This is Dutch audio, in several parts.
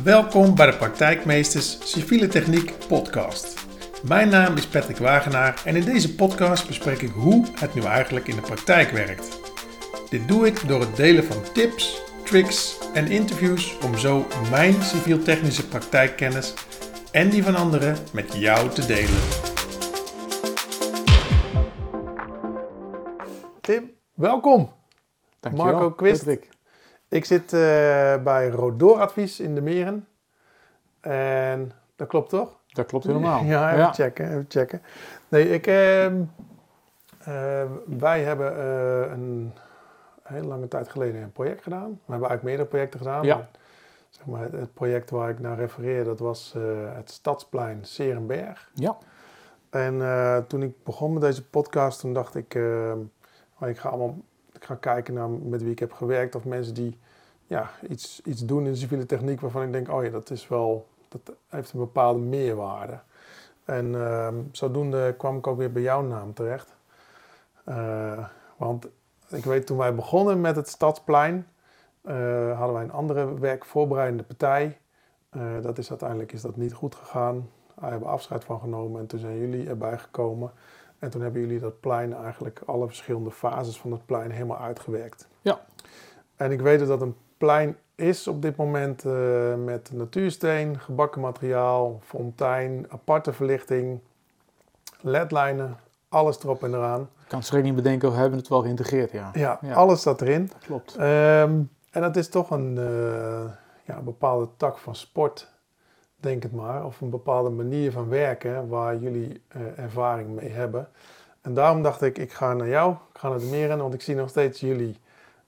Welkom bij de Praktijkmeesters Civiele Techniek podcast. Mijn naam is Patrick Wagenaar en in deze podcast bespreek ik hoe het nu eigenlijk in de praktijk werkt. Dit doe ik door het delen van tips, tricks en interviews om zo mijn civiel-technische praktijkkennis en die van anderen met jou te delen. Tim, welkom. Dankjewel, Marco Quist. Patrick. Ik zit eh, bij Rodoor Advies in de Meren. En dat klopt toch? Dat klopt helemaal. Ja, even checken, even checken. Nee, ik, ehm, eh, wij hebben eh, een hele lange tijd geleden een project gedaan. We hebben eigenlijk meerdere projecten gedaan. Ja. maar, zeg maar, het, project waar ik naar refereer, dat was het Stadsplein Serenberg. Ja, En toen ik begon met deze podcast, toen dacht ik, eh, oh, ik ga allemaal ik ga kijken naar met wie ik heb gewerkt of mensen die ja, iets, iets doen in de civiele techniek waarvan ik denk, oh ja, dat is wel, dat heeft een bepaalde meerwaarde. En ehm, zodoende kwam ik ook weer bij jouw naam terecht. Eh, want ik weet toen wij begonnen met het Stadsplein, eh, hadden wij een andere werkvoorbereidende partij. Eh, dat is uiteindelijk is dat niet goed gegaan. Daar hebben we afscheid van genomen en toen zijn jullie erbij gekomen. En toen hebben jullie dat plein eigenlijk, alle verschillende fases van het plein helemaal uitgewerkt. Ja. En ik weet dat dat een plein is op dit moment eh, met natuursteen, gebakken materiaal, fontein, aparte verlichting, ledlijnen, alles erop en eraan. ik kan schrik niet bedenken, we hebben het wel geïntegreerd, ja. Ja, Ja. alles staat erin. Dat klopt. Ehm, en dat is toch een eh, ja, bepaalde tak van sport, denk het maar. Of een bepaalde manier van werken waar jullie eh, ervaring mee hebben. En daarom dacht ik, ik ga naar jou, ik ga naar de Meren, want ik zie nog steeds jullie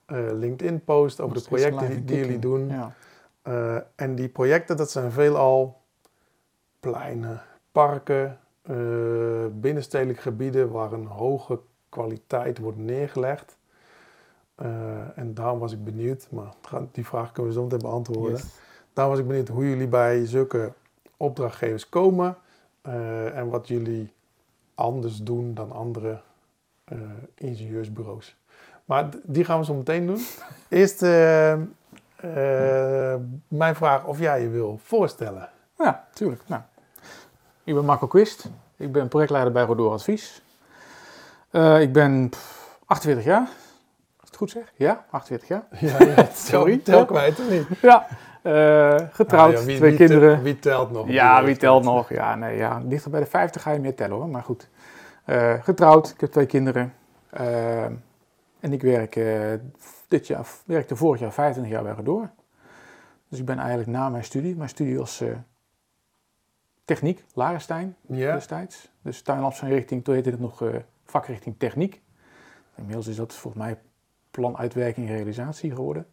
eh, LinkedIn-post over Nog de projecten die, die jullie doen. Ja. Eh, en die projecten, dat zijn veelal pleinen, parken, eh, binnenstedelijke gebieden waar een hoge kwaliteit wordt neergelegd. En daarom was ik benieuwd, maar die vraag kunnen we zo meteen beantwoorden. Yes. Daarom was ik benieuwd hoe jullie bij zulke opdrachtgevers komen en wat jullie anders doen dan andere ingenieursbureaus. Maar die gaan we zo meteen doen. Eerst eh, eh, mijn vraag of jij je wil voorstellen. Ja, tuurlijk. Nou, ik ben Marco Quist. Ik ben projectleider bij Rodoor Advies. Eh, ik ben pff, 48 jaar. Als ik het goed zeg? Ja, 48 jaar. Ja, ja Sorry. Tel, kwijt of niet? Ja, getrouwd, ja, wie- twee wie kinderen. wie telt nog? Ja, wie telt nog? Ja, nee, ja. Dichter bij de 50 ga je meer tellen hoor, maar goed. Getrouwd, ik heb twee kinderen. En ik werk, eh, dit jaar, werkte vorig jaar 25 jaar bij Redoor. Dus ik ben eigenlijk na mijn studie, mijn studie was eh, techniek, Larenstein Ja, destijds. Dus tuinlandsinrichting, toen heette het nog eh, vakrichting techniek. Inmiddels is dat volgens mij plan uitwerking en realisatie geworden.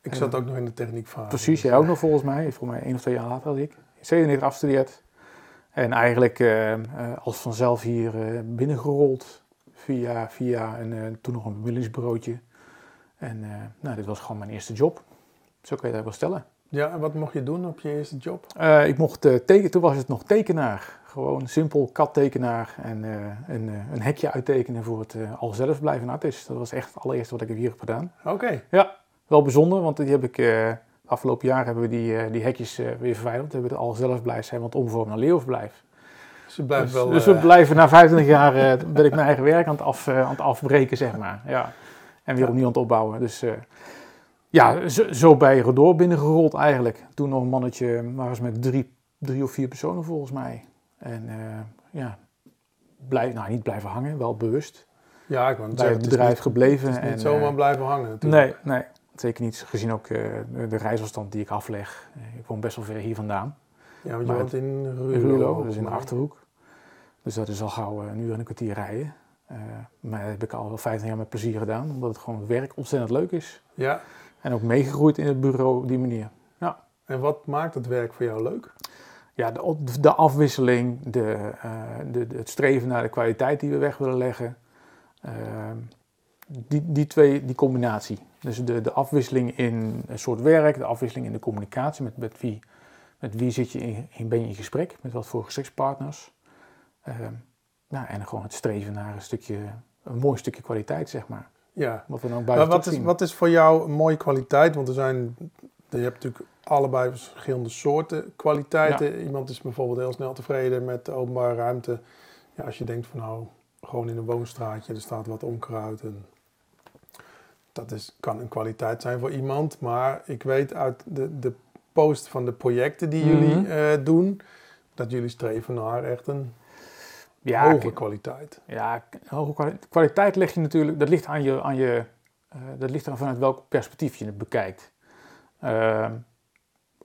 ik zat ook nog in de techniekfase. Precies, jij ook nog volgens mij. Volgens mij één of twee jaar later als ik. 97 afgestudeerd. En eigenlijk als vanzelf hier binnengerold. Via, via en eh, toen nog een bemiddelingsbureautje. En eh, nou, dit was gewoon mijn eerste job. Zo kan je dat wel stellen. Ja, en wat mocht je doen op je eerste job? Eh, ik mocht tekenen, toen was het nog tekenaar. Gewoon simpel kattekenaar en een, een hekje uittekenen voor het al zelf blijven artist. Dat was echt het allereerste wat ik hier heb gedaan. Oké, Ja, wel bijzonder, want die heb ik, afgelopen jaar hebben we die, die hekjes weer verwijderd. We hebben het al zelf blijf zijn, want omvormen naar leeuwverblijf. Dus Dus, wel... dus eh, we blijven na 25 jaar, eh, ben ik mijn eigen werk aan het, af, eh, aan het afbreken, zeg maar. Ja. En weer opnieuw aan het opbouwen. Dus eh, ja, zo, zo bij Redoor binnengerold eigenlijk. Toen nog een mannetje, maar was met drie, drie of vier personen volgens mij. En eh, ja, blijf, nou niet blijven hangen, wel bewust. ja, ik net Bij het bedrijf niet- gebleven. Het is niet en, zomaar eh, blijven hangen natuurlijk. Nee, nee, zeker niet. Gezien ook eh, de reisafstand die ik afleg. Eh, ik woon best wel ver hier vandaan. Ja, want je Maar woont in Ruurlo. Ruurlo, dus in de Achterhoek. Dus dat is al gauw eh, een uur en een kwartier rijden. Eh, maar dat heb ik al wel 15 jaar met plezier gedaan. Omdat het gewoon werk ontzettend leuk is. Ja, En ook meegegroeid in het bureau op die manier. en wat maakt het werk voor jou leuk? Ja, de, de afwisseling, de, eh, de, de- het streven naar de kwaliteit die we weg willen leggen. eh, die, die twee, die combinatie. Dus de, de afwisseling in een soort werk, de afwisseling in de communicatie. Met, met, wie, met wie zit je in, in, ben je in gesprek, met wat voor gesprekspartners. Eh, ja, en gewoon het streven naar een stukje, een mooi stukje kwaliteit, zeg maar. Ja. Wat we nou Maar buiten wat is, wat is voor jou een mooie kwaliteit? Want er zijn je hebt natuurlijk allebei verschillende soorten kwaliteiten. Iemand is bijvoorbeeld heel snel tevreden met de openbare ruimte. Ja, als je denkt van nou, gewoon in een woonstraatje, er staat wat onkruid. En dat is, kan een kwaliteit zijn voor iemand. Maar ik weet uit de, de post van de projecten die jullie Mhm. eh, doen, dat jullie streven naar echt een Ja, hoge kwaliteit. Ja, hoge kwali- kwaliteit leg je natuurlijk, dat ligt aan je, aan je eh, dat ligt eraan vanuit welk perspectief je het bekijkt. Ehm,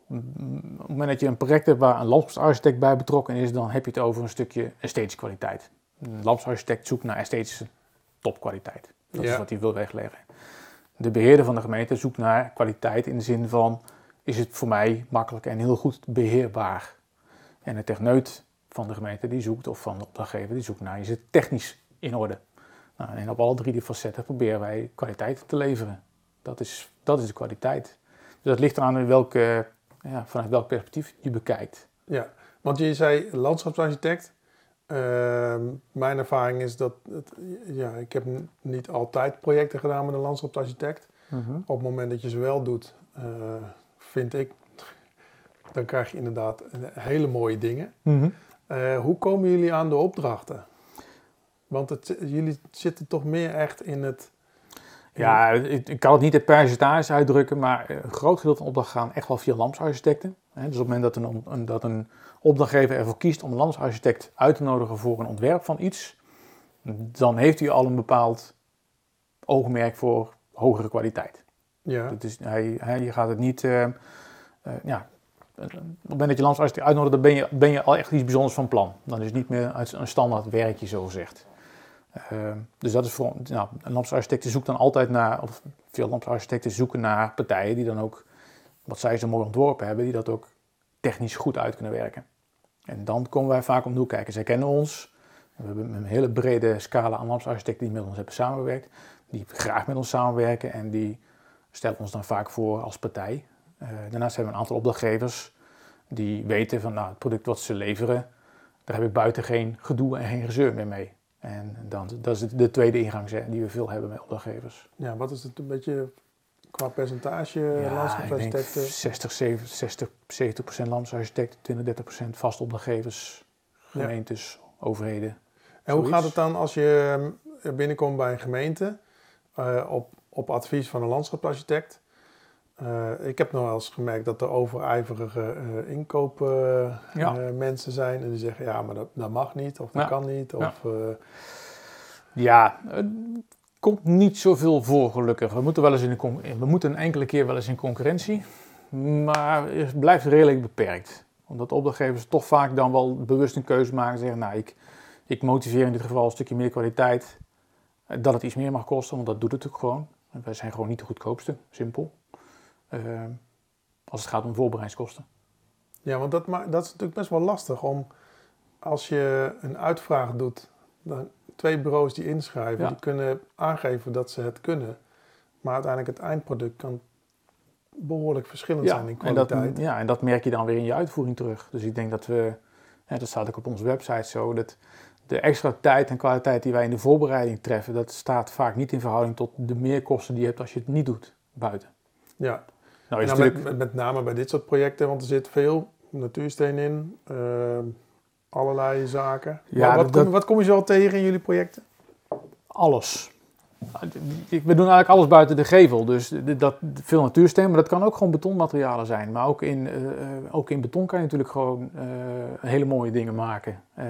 op het moment dat je een project hebt waar een landschapsarchitect bij betrokken is, dan heb je het over een stukje esthetische kwaliteit. Een landschapsarchitect zoekt naar esthetische topkwaliteit. Dat is wat hij wil wegleggen. De beheerder van de gemeente zoekt naar kwaliteit in de zin van, is het voor mij makkelijk en heel goed beheerbaar? En de techneut van de gemeente die zoekt, of van de opdrachtgever, die zoekt naar, is het technisch in orde? Nou, en op alle drie die facetten proberen wij kwaliteit te leveren. Dat is, dat is de kwaliteit. Dus dat ligt eraan in welke, ja, vanuit welk perspectief je bekijkt. Ja, want je zei landschapsarchitect. Ehm, mijn ervaring is dat, het, ja, ik heb niet altijd projecten gedaan met een landschapsarchitect. Op het moment dat je ze wel doet, eh, vind ik, dan krijg je inderdaad hele mooie dingen. Eh, hoe komen jullie aan de opdrachten? Want het, jullie zitten toch meer echt in het... in- Ja, ik, ik kan het niet in percentages uitdrukken, maar een groot gedeelte van de opdracht gaan echt wel via landschapsarchitecten. Hè, Dus op het moment dat een, een- dat een opdrachtgever ervoor kiest om een landschapsarchitect uit te nodigen voor een ontwerp van iets, dan heeft hij al een bepaald oogmerk voor hogere kwaliteit. ja, Dat is, hij, hij, je gaat het niet. eh, eh, ja, op het moment dat je landsarchitect uitnodigt, dan ben je, ben je al echt iets bijzonders van plan. Dan is het niet meer een standaard werkje, zo gezegd. Eh, dus dat is voor. Nou, een landsarchitect zoekt dan altijd naar. Of veel landsarchitecten zoeken naar partijen die dan ook. wat zij zo mooi ontworpen hebben, die dat ook technisch goed uit kunnen werken. En dan komen wij vaak om de kijken. Zij kennen ons. We hebben een hele brede scala aan landsarchitecten die met ons hebben samengewerkt. Die graag met ons samenwerken en die stellen ons dan vaak voor als partij. Eh, daarnaast hebben we een aantal opdrachtgevers die weten van nou, het product wat ze leveren, daar heb ik buiten geen gedoe en geen gezeur meer mee. En dan, dat is de tweede ingang die we veel hebben met opdrachtgevers. ja, wat is het een beetje qua percentage Ja, landschapsarchitecten? 60, 70, 60, 70 procent landsarchitecten, 20, 30 procent vaste opdrachtgevers, Ja. gemeentes, overheden. En hoe gaat het dan als je ehm, binnenkomt bij een gemeente eh, op, op advies van een landschapsarchitect? Eh, ik heb nog wel eens gemerkt dat er overijverige eh inkoopmensen Ja. mensen zijn en die zeggen ja, maar dat, dat mag niet of dat Ja. kan niet. Of, eh, Ja, het komt niet zoveel voor gelukkig. We moeten, wel eens in de we moeten een enkele keer wel eens in concurrentie, maar het blijft redelijk beperkt. Omdat opdrachtgevers toch vaak dan wel bewust een keuze maken en zeggen, nou ik, ik motiveer in dit geval een stukje meer kwaliteit, eh, dat het iets meer mag kosten, want dat doet het ook gewoon. Wij zijn gewoon niet de goedkoopste, simpel. Eh, als het gaat om voorbereidingskosten. ja, want dat, ma- dat is natuurlijk best wel lastig om als je een uitvraag doet, dan twee bureaus die inschrijven, Ja. die kunnen aangeven dat ze het kunnen. Maar uiteindelijk het eindproduct kan behoorlijk verschillend zijn in en dat, kwaliteit. ja, en dat merk je dan weer in je uitvoering terug. Dus ik denk dat we, hè, dat staat ook op onze website zo, dat de extra tijd en kwaliteit die wij in de voorbereiding treffen, dat staat vaak niet in verhouding tot de meerkosten die je hebt als je het niet doet buiten. ja. Nou, Nou, met, natuurlijk, met, met name bij dit soort projecten, want er zit veel natuursteen in, ehm, allerlei zaken. Ja, Maar wat, dat- kom, wat kom je zo al tegen in jullie projecten? alles. We doen eigenlijk alles buiten de gevel. Dus dat, veel natuursteen, maar dat kan ook gewoon betonmaterialen zijn. Maar ook in, eh, eh, ook in beton kan je natuurlijk gewoon eh, hele mooie dingen maken. Eh,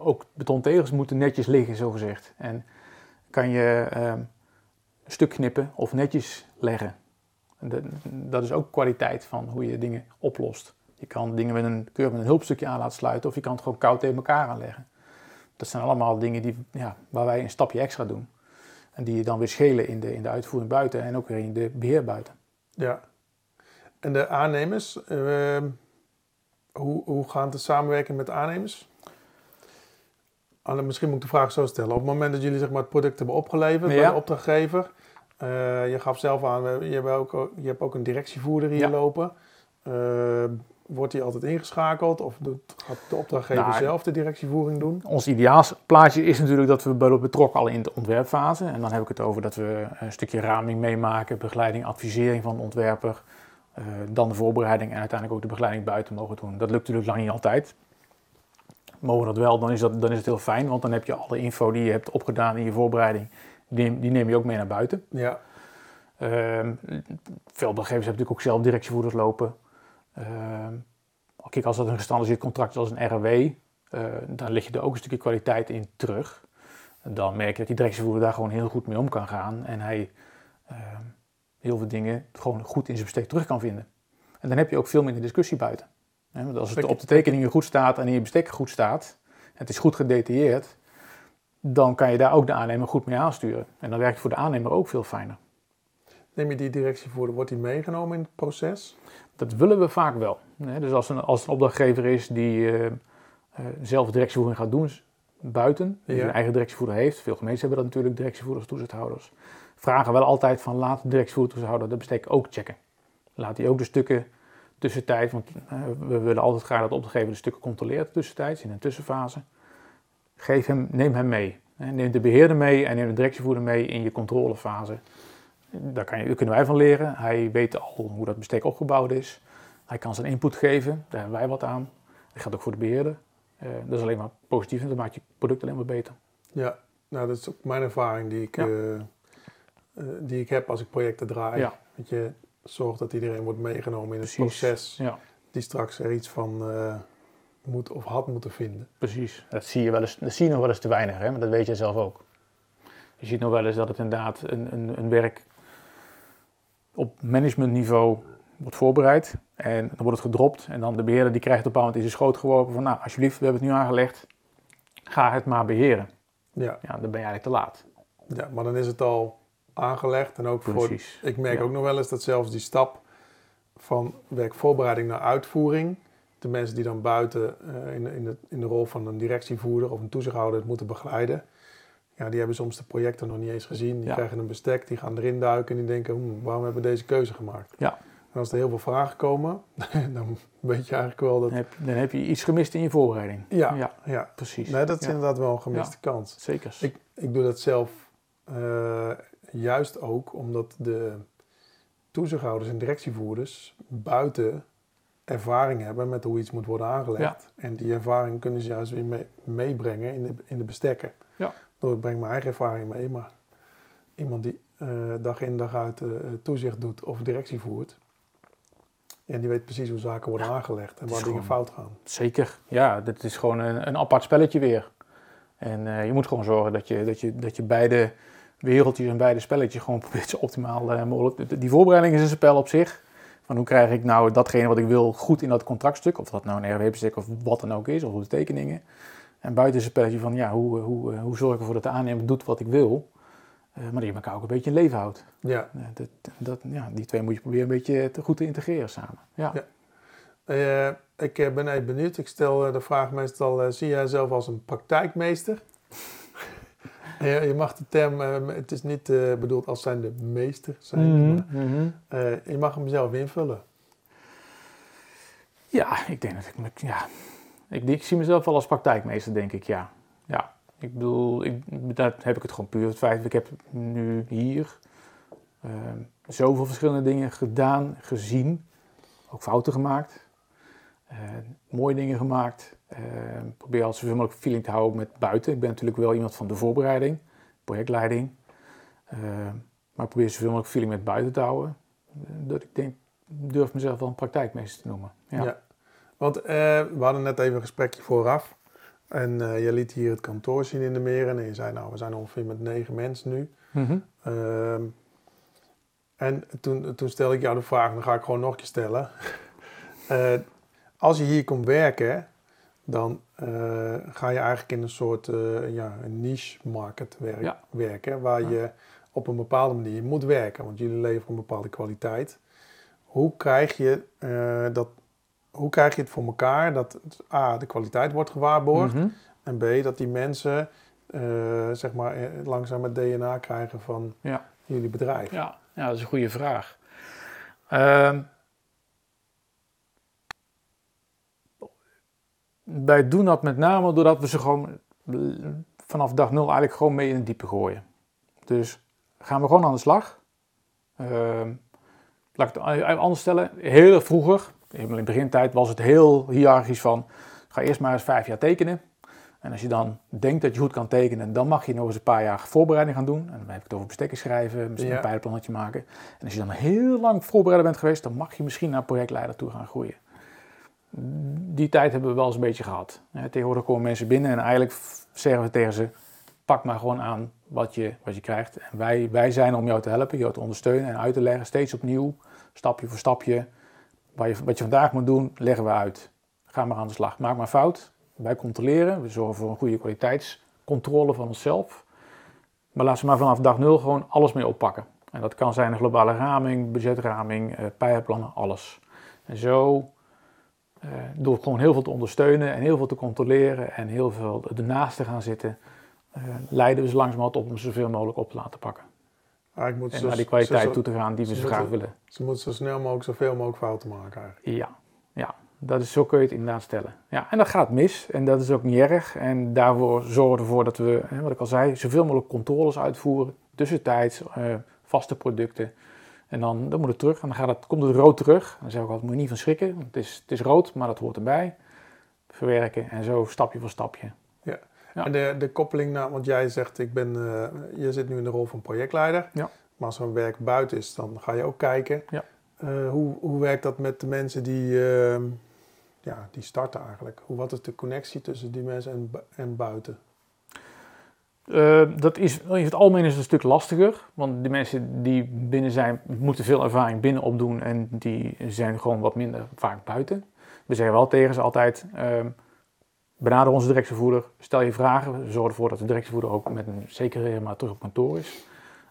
ook betontegels moeten netjes liggen, zo gezegd. En kan je eh, een stuk knippen of netjes leggen. Dat, is ook kwaliteit van hoe je dingen oplost. Je kan dingen met een, keur met een hulpstukje aan laten sluiten of je kan het gewoon koud tegen elkaar aanleggen. Dat zijn allemaal dingen die, ja, waar wij een stapje extra doen. En die je dan weer schelen in de, in de uitvoering buiten en ook weer in de beheer buiten. Ja. En de aannemers, ehm, hoe, hoe gaat de samenwerking met aannemers? Anne, misschien moet ik de vraag zo stellen. Op het moment dat jullie zeg maar, het product hebben opgeleverd bij de opdrachtgever, eh, je gaf zelf aan, we- je hebt ook, je hebt ook een directievoerder hier Ja. lopen. Ehm, wordt die altijd ingeschakeld of doet, gaat de opdrachtgever Nou, zelf de directievoering doen? Ons ideaalplaatje is natuurlijk dat we betrokken al in de ontwerpfase. En dan heb ik het over dat we een stukje raming meemaken, begeleiding, advisering van de ontwerper. eh, dan de voorbereiding en uiteindelijk ook de begeleiding buiten mogen doen. Dat lukt natuurlijk lang niet altijd. Mogen we dat wel, dan is, dat, dan is het heel fijn, want dan heb je alle info die je hebt opgedaan in je voorbereiding, die, neem- die neem je ook mee naar buiten. Ja, veel opdrachtgevers hebben natuurlijk ook zelf directievoerders lopen. Ehm, kijk, als dat een gestandardiseerd contract is als een RW, eh, dan leg je er ook een stukje kwaliteit in terug. Dan merk je dat die directievoerder daar gewoon heel goed mee om kan gaan en hij ehm, heel veel dingen gewoon goed in zijn bestek terug kan vinden. En dan heb je ook veel minder discussie buiten. Want als het op de tekeningen goed staat en in je bestek goed staat, het is goed gedetailleerd, dan kan je daar ook de aannemer goed mee aansturen. En dan werkt het voor de aannemer ook veel fijner. neem je die directievoerder, wordt die meegenomen in het proces? Dat willen we vaak wel. Dus als een, als een opdrachtgever is die eh, eh, zelf directievoering gaat doen buiten, die Ja. zijn eigen directievoerder heeft, veel gemeenten hebben dat natuurlijk, directievoerders, toezichthouders, vragen wel altijd van laat de directievoerder, toezichthouder de bestek ook checken. Laat hij ook de stukken tussentijd, want eh, we willen altijd graag dat de opdrachtgever de stukken controleert tussentijds, in een tussenfase. Geef hem, neem hem mee. Neem de beheerder mee en neem de directievoerder mee in je controlefase. Daar, kan je, daar kunnen wij van leren. Hij weet al hoe dat bestek opgebouwd is. Hij kan zijn input geven, daar hebben wij wat aan. Dat geldt ook voor de beheerder. Eh, dat is alleen maar positief en dat maakt je product alleen maar beter. Ja, nou dat is ook mijn ervaring die ik, Ja. eh, eh, die ik heb als ik projecten draai. Ja. Dat je zorgt dat iedereen wordt meegenomen in het Precies. proces Ja, die straks er iets van moet of had moeten vinden. precies. Dat zie je, wel eens, dat zie je nog wel eens te weinig, hè? maar dat weet jij zelf ook. Je ziet nog wel eens dat het inderdaad een, een, een werk op managementniveau wordt voorbereid. En dan wordt het gedropt. En dan de beheerder die krijgt op een bepaald moment in zijn schoot geworpen van... nou, alsjeblieft, we hebben het nu aangelegd. Ga het maar beheren. Ja, Ja, dan ben je eigenlijk te laat. ja, maar dan is het al aangelegd en ook voor Precies. Ik merk Ja. ook nog wel eens dat zelfs die stap van werkvoorbereiding naar uitvoering, de mensen die dan buiten eh, in, de- in, de, in de rol van een directievoerder of een toezichthouder het moeten begeleiden, ja, die hebben soms de projecten nog niet eens gezien. Die Ja. krijgen een bestek, die gaan erin duiken en die denken, "Hmm, waarom hebben we deze keuze gemaakt? Ja. En als er heel veel vragen komen, dan weet je eigenlijk wel dat... Dan heb, dan heb je iets gemist in je voorbereiding. Ja, Ja, ja. precies. Nee, dat is Ja, inderdaad wel een gemiste kans. Zeker. Ik, ik doe dat zelf eh, juist ook omdat de toezichthouders en directievoerders buiten ervaring hebben met hoe iets moet worden aangelegd. En die ervaring kunnen ze juist weer mee- meebrengen in de, in de bestekken. Ja. Door ik breng mijn eigen ervaring mee, maar iemand die eh, dag in dag uit eh, toezicht doet of directie voert, ja, die weet precies hoe zaken worden aangelegd en waar dingen gewoon- fout gaan. Zeker. Ja, dit is gewoon een, een apart spelletje weer. En eh, je moet gewoon zorgen dat je, dat, je, dat je beide wereldjes en beide spelletjes gewoon probeert zo optimaal mogelijk. Die voorbereiding is een spel op zich. Van hoe krijg ik nou datgene wat ik wil goed in dat contractstuk. Of dat nou een RW-bestek of wat dan ook is, of de tekeningen. En buiten is een spelletje van ja, hoe, hoe, eh, hoe zorg ik ervoor dat de aannemer doet wat ik wil. eh, maar dat je elkaar ook een beetje in leven houdt. Ja. Ja, dat, dat, ja, die twee moet je proberen een beetje te, goed te integreren samen. Ja. Ja. Eh, ik eh, ben even benieuwd. Ik stel eh, de vraag meestal: eh, zie jij jezelf als een praktijkmeester? Je, je mag de term, eh, het is niet eh, bedoeld als zijn de meester zijn, maar, Mhm. eh, je mag hem zelf invullen. Ja, ik denk dat ik me, ja, ik, ik zie mezelf wel als praktijkmeester, denk ik, ja. Ja, ik bedoel, ik, daar heb ik het gewoon puur het feit, ik heb nu hier ehm, zoveel verschillende dingen gedaan, gezien, ook fouten gemaakt, eh, mooie dingen gemaakt. Eh, probeer al zoveel mogelijk feeling te houden met buiten. Ik ben natuurlijk wel iemand van de voorbereiding, projectleiding, Eh, maar ik probeer zoveel mogelijk feeling met buiten te houden. Dat ik denk, durf mezelf wel een praktijkmeester te noemen. Ja. Want we hadden net even een gesprekje vooraf. En je liet hier het kantoor zien in de meren. En je zei, nou, we zijn ongeveer met negen mensen nu. Mhm. Ehm, en toen, toen stelde ik jou de vraag, dan ga ik gewoon nog een keer stellen. Als je hier komt werken, dan eh, ga je eigenlijk in een soort eh, ja, een niche market werk, Ja. werken, waar Ja. je op een bepaalde manier moet werken, want jullie leveren een bepaalde kwaliteit. Hoe krijg je, eh, dat, hoe krijg je het voor elkaar dat A, de kwaliteit wordt gewaarborgd Mhm. en B, dat die mensen zeg maar, langzaam het DNA krijgen van Ja. jullie bedrijf? Ja, ja, dat is een goede vraag. Ehm, wij doen dat met name doordat we ze gewoon vanaf dag nul eigenlijk gewoon mee in het diepe gooien. Dus gaan we gewoon aan de slag. Ehm, laat ik het anders stellen. Heel vroeger, in de begintijd, was het heel hiërarchisch van... ga eerst maar eens vijf jaar tekenen. En als je dan denkt dat je goed kan tekenen, dan mag je nog eens een paar jaar voorbereiding gaan doen. En dan heb ik het over bestekken schrijven, misschien een pijlplannetje maken. En als je dan heel lang voorbereider bent geweest, dan mag je misschien naar projectleider toe gaan groeien. Die tijd hebben we wel eens een beetje gehad. tegenwoordig komen mensen binnen en eigenlijk zeggen we tegen ze, pak maar gewoon aan wat je, wat je krijgt. En wij, wij zijn om jou te helpen, jou te ondersteunen en uit te leggen, steeds opnieuw, stapje voor stapje. Wat je, wat je vandaag moet doen, leggen we uit. Ga maar aan de slag. Maak maar fout, wij controleren, we zorgen voor een goede kwaliteitscontrole van onszelf. Maar laat ze maar vanaf dag nul gewoon alles mee oppakken. En dat kan zijn een globale raming, budgetraming, uh, pijlplannen, alles. En zo, uh, door gewoon heel veel te ondersteunen en heel veel te controleren en heel veel ernaast te gaan zitten, uh, leiden we ze langzamerhand op om zoveel mogelijk op te laten pakken. Ah, ik moet en naar die kwaliteit toe te gaan die we zo graag willen. Ze moeten zo snel mogelijk zoveel mogelijk fouten maken eigenlijk. Ja, ja. Dat is, zo kun je het inderdaad stellen. Ja, en dat gaat mis en dat is ook niet erg. En daarvoor zorgen we ervoor dat we, wat ik al zei, zoveel mogelijk controles uitvoeren. Tussentijds, uh, vaste producten. En dan, dan moet het terug en dan gaat het, komt het rood terug. Dan zeg ik altijd, moet je niet van schrikken. Het, is, het is rood, maar dat hoort erbij. Verwerken en zo stapje voor stapje. Ja. En de, de koppeling naar, want jij zegt, ik ben, uh, je zit nu in de rol van projectleider. Ja. Maar als een werk buiten is, dan ga je ook kijken. Ja. Uh, hoe, hoe werkt dat met de mensen die ehm, ja, die starten eigenlijk? Hoe, wat is de connectie tussen die mensen en, en buiten? Uh, dat is in het algemeen is het een stuk lastiger, want de mensen die binnen zijn, moeten veel ervaring binnen opdoen en die zijn gewoon wat minder vaak buiten. We zeggen wel tegen ze altijd, uh, benader onze directievoerder, stel je vragen, we zorgen ervoor dat de directievoerder ook met een zekere maar terug op kantoor is.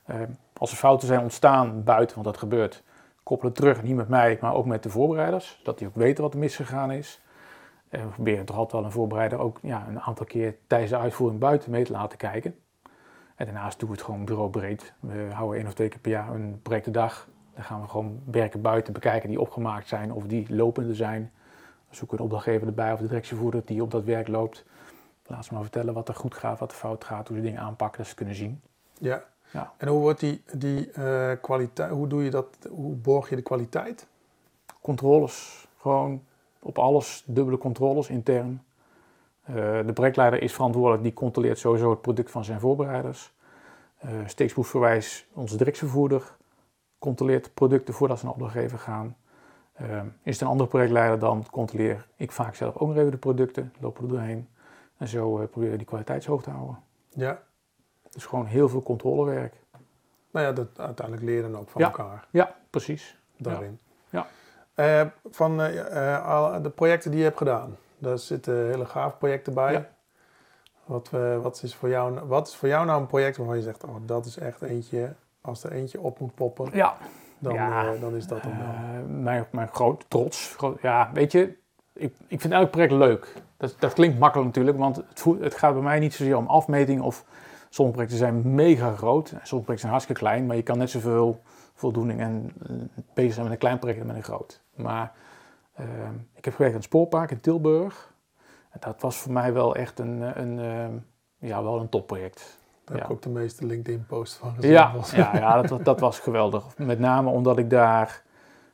Uh, als er fouten zijn ontstaan buiten, want dat gebeurt, koppelen terug, niet met mij, maar ook met de voorbereiders, dat die ook weten wat er misgegaan is. En we proberen toch altijd wel een voorbereider ook ja, een aantal keer tijdens de uitvoering buiten mee te laten kijken. En daarnaast doen we het gewoon bureaubreed. We houden één of twee keer per jaar een projectendag. Dan gaan we gewoon werken buiten bekijken die opgemaakt zijn of die lopende zijn. We zoeken een opdrachtgever erbij of de directievoerder die op dat werk loopt. Laat ze maar vertellen wat er goed gaat, wat er fout gaat, hoe ze dingen aanpakken, dat ze kunnen zien. Ja, ja. En hoe wordt die, die uh, kwaliteit, hoe doe je dat, hoe borg je de kwaliteit? Controles, gewoon op alles, dubbele controles intern. Uh, de projectleider is verantwoordelijk, die controleert sowieso het product van zijn voorbereiders. Uh, steeksproefverwijs, onze directievoerder, controleert producten voordat ze naar opdrachtgever gaan. Uh, is het een andere projectleider, dan controleer ik vaak zelf ook nog even de producten, lopen er doorheen. En zo proberen we die kwaliteitshoog te houden. Ja, dus gewoon heel veel controlewerk. Nou ja, dat uiteindelijk leren ook van elkaar. Ja, precies. Daarin. Uh, van uh, de projecten die je hebt gedaan, daar zitten hele gaaf projecten bij. Ja. Wat, uh, wat, is voor jou, wat is voor jou nou een project waarvan je zegt, oh, dat is echt eentje, als er eentje op moet poppen, ja. Dan, ja. dan is dat dan mijn, mijn grote trots. ja, weet je, ik, ik vind elk project leuk. Dat, dat klinkt makkelijk natuurlijk, want het, het gaat bij mij niet zozeer om afmeting of Sommige projecten zijn mega groot, sommige projecten zijn hartstikke klein, maar je kan net zoveel voldoening en bezig zijn met een klein project dan met een groot. Maar uh, ik heb gewerkt aan het spoorpark in Tilburg. En dat was voor mij wel echt een, een, uh, ja, wel een topproject. Daar ja. heb ik ook de meeste LinkedIn-posts van gezien. Ja, ja, ja dat, dat was geweldig. Met name omdat ik daar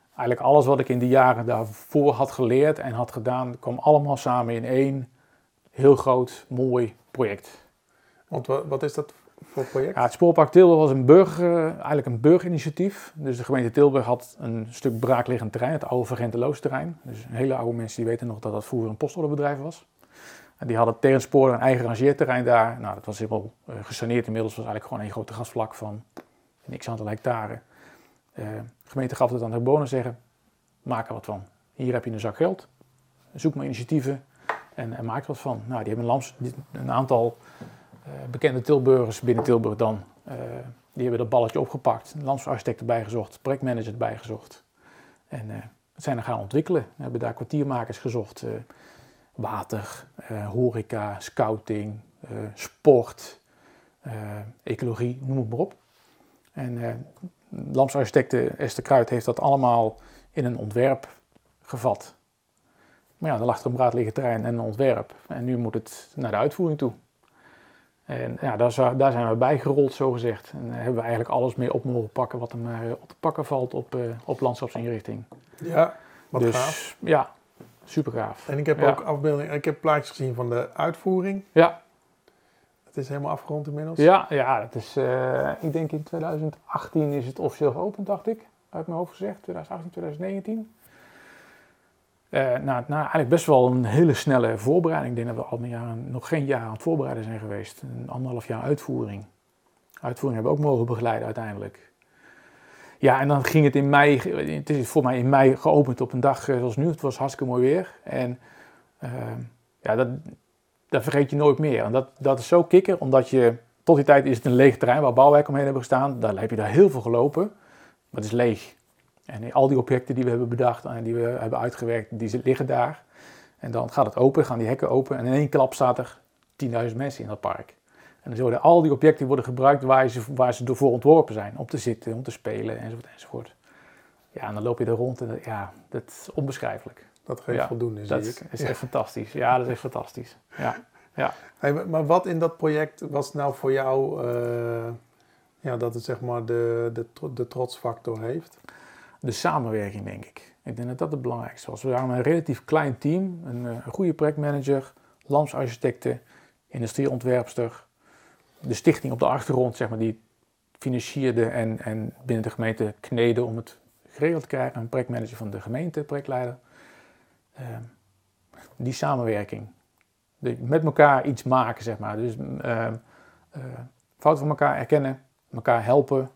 eigenlijk alles wat ik in de jaren daarvoor had geleerd en had gedaan, kwam allemaal samen in één heel groot, mooi project. Want wat is dat voor project? Ja, het Spoorpark Tilburg was een burger, eigenlijk een burgerinitiatief. Dus de gemeente Tilburg had een stuk braakliggend terrein, het oude Vergenteloos terrein. Dus hele oude mensen die weten nog dat dat vroeger een postorderbedrijf was. En die hadden tegen spoor een eigen rangeerterrein daar. Nou, dat was helemaal uh, gesaneerd inmiddels. was eigenlijk gewoon een grote gasvlak van niks aantal hectare. Uh, de gemeente gaf het aan de bewoners zeggen, maak er wat van. Hier heb je een zak geld, zoek maar initiatieven en, en maak er wat van. Nou, die hebben een, een aantal eh, bekende Tilburgers binnen Tilburg dan, eh, die hebben dat balletje opgepakt. Een landschapsarchitect erbij gezocht, projectmanager erbij gezocht. En uh, zijn er gaan ontwikkelen. We hebben daar kwartiermakers gezocht. water, horeca, scouting, sport, ecologie, noem het maar op. En landschapsarchitecte Esther Kruid heeft dat allemaal in een ontwerp gevat. Maar ja, dan lag er een braadliggen terrein en een ontwerp. En nu moet het naar de uitvoering toe. En ja, daar, daar zijn we bij gerold, zo gezegd. En daar hebben we eigenlijk alles mee op mogen pakken wat er maar eh, op te pakken valt op, eh, op landschapsinrichting. Ja, wat dus gaaf. ja, super gaaf. En ik heb Ja. ook afbeeldingen, ik heb plaatjes gezien van de uitvoering. Ja, Het is helemaal afgerond inmiddels. ja, ja dat is, eh, ik denk in 2018 is het officieel geopend, dacht ik. Uit mijn hoofd gezegd, 2018, 2019. Eh, nou, nou, eigenlijk best wel een hele snelle voorbereiding. Ik denk dat we al een jaar, nog geen jaar aan het voorbereiden zijn geweest. Een anderhalf jaar uitvoering. Uitvoering hebben we ook mogen begeleiden uiteindelijk. Ja, en dan ging het in mei, het is voor mij in mei geopend op een dag eh, zoals nu. Het was hartstikke mooi weer. En eh, ja, dat, dat vergeet je nooit meer. En dat, dat is zo kikker, omdat je, tot die tijd is het een leeg terrein waar bouwwerken omheen hebben gestaan. Daar heb je daar heel veel gelopen, maar het is leeg. En al die objecten die we hebben bedacht en die we hebben uitgewerkt, die liggen daar. En dan gaat het open, gaan die hekken open en in één klap staat er 10.000 mensen in dat park. En dan zullen al die objecten worden gebruikt waar ze, waar ze ervoor ontworpen zijn. Om te zitten, om te spelen enzovoort enzovoort. Ja, en dan loop je er rond en dat, ja, dat is onbeschrijfelijk. Dat geeft Ja, voldoende, Dat zie is, echt fantastisch. Ja, dat is echt fantastisch. Ja. Hey, maar- wat in dat project was nou voor jou, eh, ja, dat het zeg maar de, de, de trotsfactor heeft? De samenwerking, denk ik. Ik denk dat dat het belangrijkste was. We waren een relatief klein team. Een, eh, een goede projectmanager, landschapsarchitecten, industrieontwerpster. De stichting op de achtergrond, zeg maar, die financierde en, en binnen de gemeente kneden om het geregeld te krijgen. Een projectmanager van de gemeente, projectleider. Eh, die samenwerking. Met elkaar iets maken, zeg maar. Dus eh, eh, fouten van elkaar erkennen, elkaar helpen.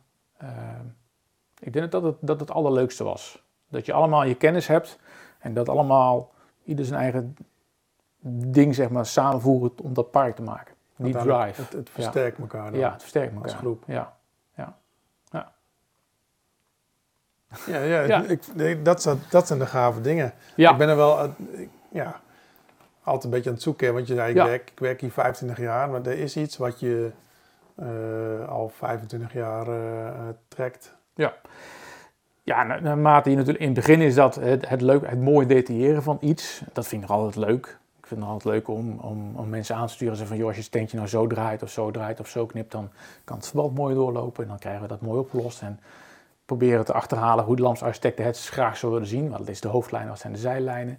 Ik denk dat het, dat het allerleukste was. Dat je allemaal je kennis hebt en dat allemaal ieder zijn eigen ding zeg maar, samenvoeren om dat park te maken. Die drive. Het, het versterkt elkaar dan. Ja, het versterkt elkaar. als groep. Ja. Ja, ja, Ja. Ik, ik- dat, zijn, dat zijn de gave dingen. Ja. Ik ben er wel, eh, ik- ja, altijd een beetje aan het zoeken. Want je zei, ik, Ja. werk, ik werk hier 25 jaar, maar er is iets wat je eh, al 25 jaar eh, trekt. Ja, na- naarmate je natuurlijk in het begin is dat het, het leuk, het mooie detailleren van iets. Dat vind ik nog altijd leuk. Ik vind het altijd leuk om, om, om mensen aan te sturen. Zeggen van, joh, als je het steentje nou zo draait of zo draait of zo knipt, dan kan het verband mooi doorlopen. En dan krijgen we dat mooi opgelost. En proberen te achterhalen hoe de landsarchitecten het graag zo willen zien. Want dat is de hoofdlijn, wat zijn de zijlijnen.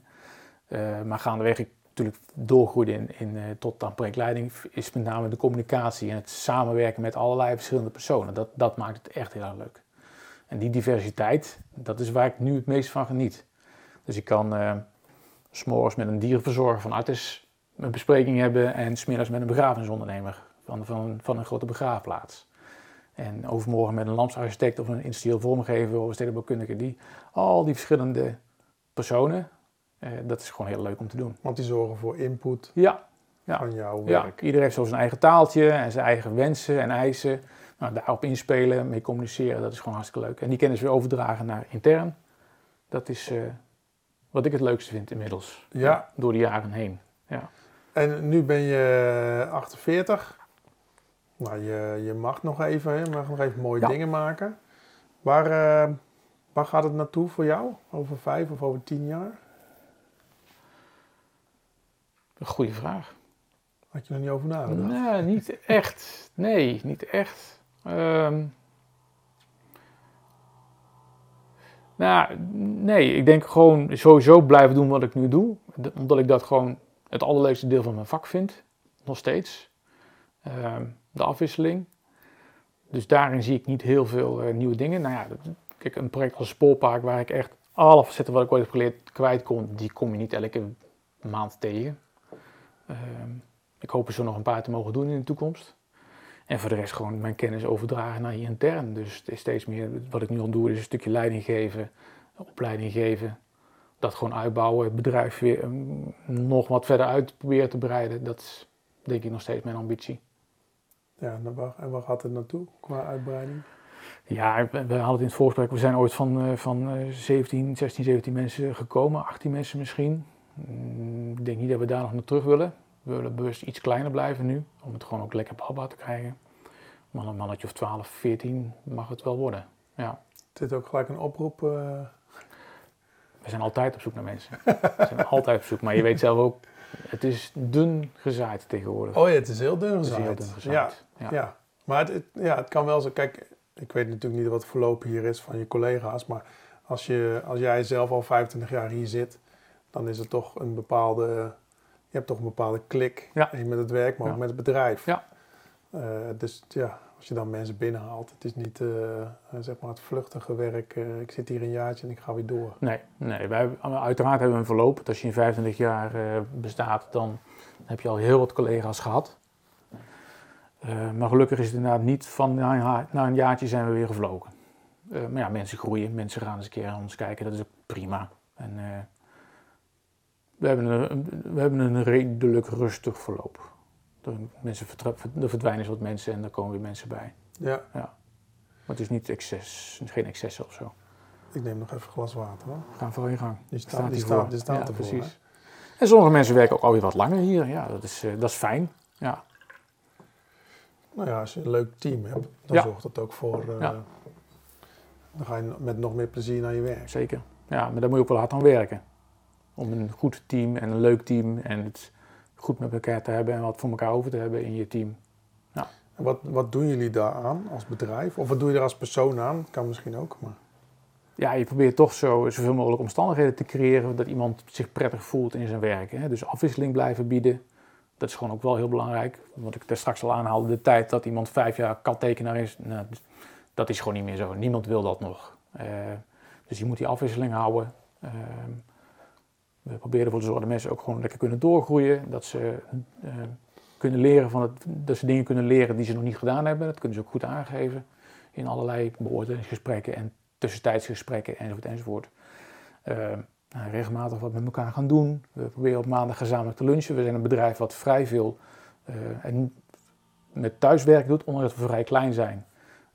Eh, maar gaandeweg ik natuurlijk doorgroeide in, in, eh, tot aan projectleiding, is met name de communicatie en het samenwerken met allerlei verschillende personen. Dat, dat maakt het echt heel erg leuk. En die diversiteit, dat is waar ik nu het meest van geniet. Dus ik kan s s'morgens met een dierenverzorger van Artis een bespreking hebben en smiddags met een begrafenisondernemer van, van, van een grote begraafplaats. En overmorgen met een landschapsarchitect of een industrieel vormgever of een stedenbouwkundige. Die, al die verschillende personen, eh, dat is gewoon heel leuk om te doen. Want die zorgen voor input Ja, Ja. van jouw ja werk. iedereen heeft zo zijn eigen taaltje en zijn eigen wensen en eisen. Nou, daarop inspelen, mee communiceren, dat is gewoon hartstikke leuk. En die kennis weer overdragen naar intern. Dat is eh, wat ik het leukste vind inmiddels. Ja. Door de jaren heen. En nu ben je 48. Nou, je, je mag nog even, je mag nog even mooie Ja. dingen maken. Waar, eh, waar gaat het naartoe voor jou? Over vijf of over tien jaar? Een goede vraag. Had je er niet over nagedacht? Nee, niet echt. Nee, niet echt. Ehm, nou, nee, ik denk gewoon sowieso blijven doen wat ik nu doe. Omdat ik dat gewoon het allerleukste deel van mijn vak vind. Nog steeds. Ehm, de afwisseling. Dus daarin zie ik niet heel veel eh, nieuwe dingen. Nou ja, kijk, een project als Spoorpark waar ik echt alle facetten wat ik ooit heb geleerd kwijt kon, die kom je niet elke maand tegen. Ehm, ik hoop er zo nog een paar te mogen doen in de toekomst. En voor de rest gewoon mijn kennis overdragen naar hier intern. Dus het is steeds meer, wat ik nu al doe, is een stukje leiding geven, opleiding geven. Dat gewoon uitbouwen, het bedrijf weer mm, nog wat verder uit proberen te breiden. Dat is denk ik nog steeds mijn ambitie. Ja, en waar, en waar gaat het naartoe qua uitbreiding? Ja, we hadden het in het voorgesprek, we zijn ooit van, eh, van eh, 17, 16, 17 mensen gekomen, 18 mensen misschien. Mm, Ik denk niet dat we daar nog naar terug willen. We willen bewust iets kleiner blijven nu, om het gewoon ook lekker bouwbaar te krijgen. Maar een mannetje of 12, 14 mag het wel worden. Ja. Zit ook gelijk een oproep? eh, We zijn altijd op zoek naar mensen. We zijn altijd op zoek, maar je weet zelf ook, het is dun gezaaid tegenwoordig. Oh ja, het is heel dun gezaaid. heel dun Ja, gezaaid. ja. Ja. maar het, het- ja, het kan wel zo. Kijk, ik weet natuurlijk niet wat het verloop hier is van je collega's. Maar als, je, als jij zelf al 25 jaar hier zit, dan is het toch een bepaalde. Je hebt toch een bepaalde klik Ja. met het werk, maar ook met het bedrijf. Ja. Eh, dus ja, als je dan mensen binnenhaalt, het is niet eh, eh, zeg maar het vluchtige werk. ik zit hier een jaartje en ik ga weer door. Nee, nee wij, hebben- uiteraard hebben we een verloop. Als je in 25 jaar bestaat, dan heb je al heel wat collega's gehad. Eh, maar gelukkig is het inderdaad niet van na een, na een jaartje zijn we weer gevlogen. Maar ja, mensen groeien, mensen gaan eens een keer aan ons kijken, dat is ook prima. En, we, hebben een, we hebben een redelijk rustig verloop. Er, mensen er verdwijnen wat mensen en er komen weer mensen bij. Ja, Maar het is niet excess, geen excessen of zo. ik neem nog even een glas water. Hoor. We gaan vooral in gang. Die staat, Staat die staat, voor. die staat Ja, ervoor. precies. En sommige mensen werken ook alweer wat langer hier. Ja, dat is, eh, dat is fijn. Ja. Nou ja, als je een leuk team hebt, dan Ja. zorgt dat ook voor. eh, Ja. Dan ga je met nog meer plezier naar je werk. zeker. Ja, maar daar moet je ook wel hard aan werken. Om een goed team en een leuk team en het goed met elkaar te hebben en wat voor elkaar over te hebben in je team. Wat, wat doen jullie daaraan als bedrijf? Of wat doe je er als persoon aan? Kan misschien ook, maar... Ja, je probeert toch zo, zoveel mogelijk omstandigheden te creëren dat iemand zich prettig voelt in zijn werk. Hè? Dus afwisseling blijven bieden. Dat is gewoon ook wel heel belangrijk. Wat ik daar straks al aanhaalde, de tijd dat iemand vijf jaar kattekenaar is, nou, dat is gewoon niet meer zo. Niemand wil dat nog. Eh, dus je moet die afwisseling houden. Ehm, we proberen ervoor te zorgen dat mensen ook gewoon lekker kunnen doorgroeien. Dat ze eh, kunnen leren van het, dat ze dingen kunnen leren die ze nog niet gedaan hebben. Dat kunnen ze ook goed aangeven in allerlei beoordelingsgesprekken en tussentijdsgesprekken enzovoort enzovoort. Eh, nou, regelmatig wat met elkaar gaan doen. We proberen op maandag gezamenlijk te lunchen. We zijn een bedrijf wat vrij veel eh, en met thuiswerk doet, ondanks dat we vrij klein zijn.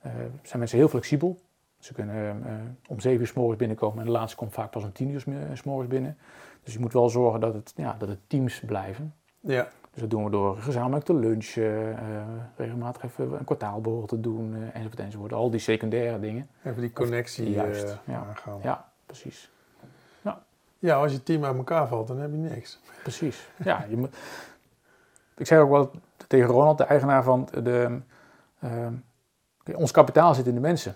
eh, zijn mensen heel flexibel. Ze kunnen om zeven uur s morgens binnenkomen en de laatste komt vaak pas om tien uur s morgens binnen. Dus je moet wel zorgen dat het, ja, dat het teams blijven. Ja, Dus dat doen we door gezamenlijk te lunchen, eh, regelmatig even een kwartaalborrel te doen, eh, enzovoort enzovoort. Al die secundaire dingen. even die connectie Juist, eh, ja. aangaan. Ja, precies. Ja, als je team uit elkaar valt, dan heb je niks. Precies. Ja, je moet... Ik zeg ook wel tegen Ronald, de eigenaar van de... ehm, ons kapitaal zit in de mensen.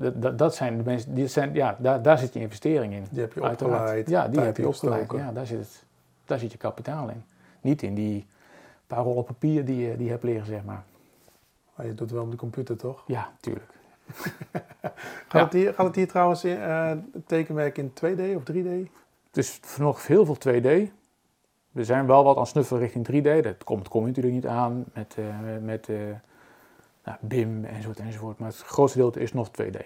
Dat, dat, zijn de mensen, die zijn, ja, daar, daar zit je investering in. Die heb je Uiteraard. opgeleid. Ja, die heb je opgeleid. Ja, daar, zit het, daar zit je kapitaal in. Niet in die paar rollen papier die je, die je hebt liggen, zeg maar. Maar je doet het wel op de computer, toch? Ja, tuurlijk. Gaat, Ja. het, hier, gaat het hier trouwens in, eh, tekenwerk in 2D of 3D? Het is nog heel veel 2D. We zijn wel wat aan snuffelen richting 3D. Dat komt, kom je natuurlijk niet aan met, eh, met eh, nou, BIM enzovoort enzovoort. Maar het grootste deel is nog 2D.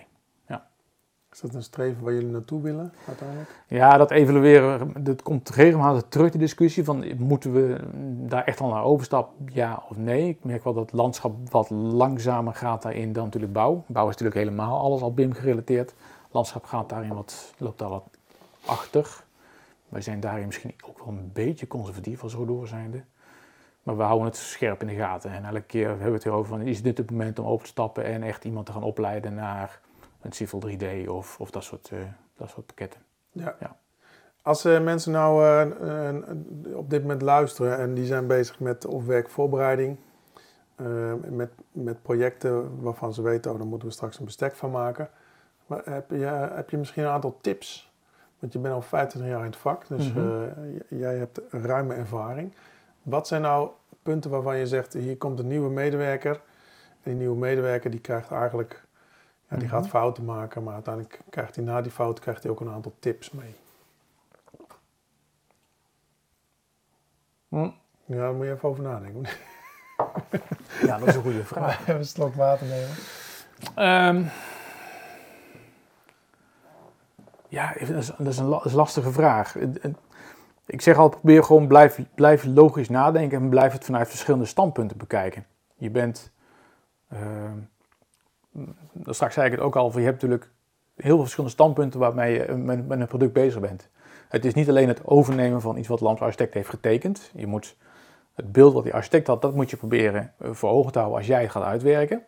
Is dat een streven waar jullie naartoe willen uiteindelijk? Ja, dat evalueren, dat komt regelmatig terug, de discussie van moeten we daar echt al naar overstappen, ja of nee. Ik merk wel dat het landschap wat langzamer gaat daarin dan natuurlijk bouw. Bouw is natuurlijk helemaal alles al BIM gerelateerd. Landschap gaat daarin wat, loopt daar wat achter. Wij zijn daarin misschien ook wel een beetje conservatief als door zijnde. Maar we houden het scherp in de gaten. En elke keer hebben we het erover van, is dit het moment om over te stappen en echt iemand te gaan opleiden naar een Civil 3D of, of dat, soort, eh, dat soort pakketten. Ja. Ja. Als eh, mensen nou eh, op dit moment luisteren en die zijn bezig met of werkvoorbereiding, met, met projecten waarvan ze weten, oh, daar moeten we straks een bestek van maken. Maar heb, je, heb je misschien een aantal tips? Want je bent al 25 jaar in het vak, dus Mhm. jij hebt ruime ervaring. Wat zijn nou punten waarvan je zegt, hier komt een nieuwe medewerker. En die nieuwe medewerker die krijgt eigenlijk, ja, die Mhm. gaat fouten maken, maar uiteindelijk krijgt hij na die fout krijgt hij ook een aantal tips mee. Hm. Ja, daar moet je even over nadenken. Ja, dat is een goede vraag. Even een slok water nemen. Ehm, ja, dat is, dat is een la- dat is een lastige vraag. Ik zeg altijd, probeer gewoon blijf, blijf logisch nadenken en blijf het vanuit verschillende standpunten bekijken. Je bent, ehm, dat straks zei ik het ook al, je hebt natuurlijk heel veel verschillende standpunten waarmee je met, met een product bezig bent. Het is niet alleen het overnemen van iets wat de architect heeft getekend. Je moet het beeld wat die architect had, dat moet je proberen eh, voor ogen te houden als jij het gaat uitwerken.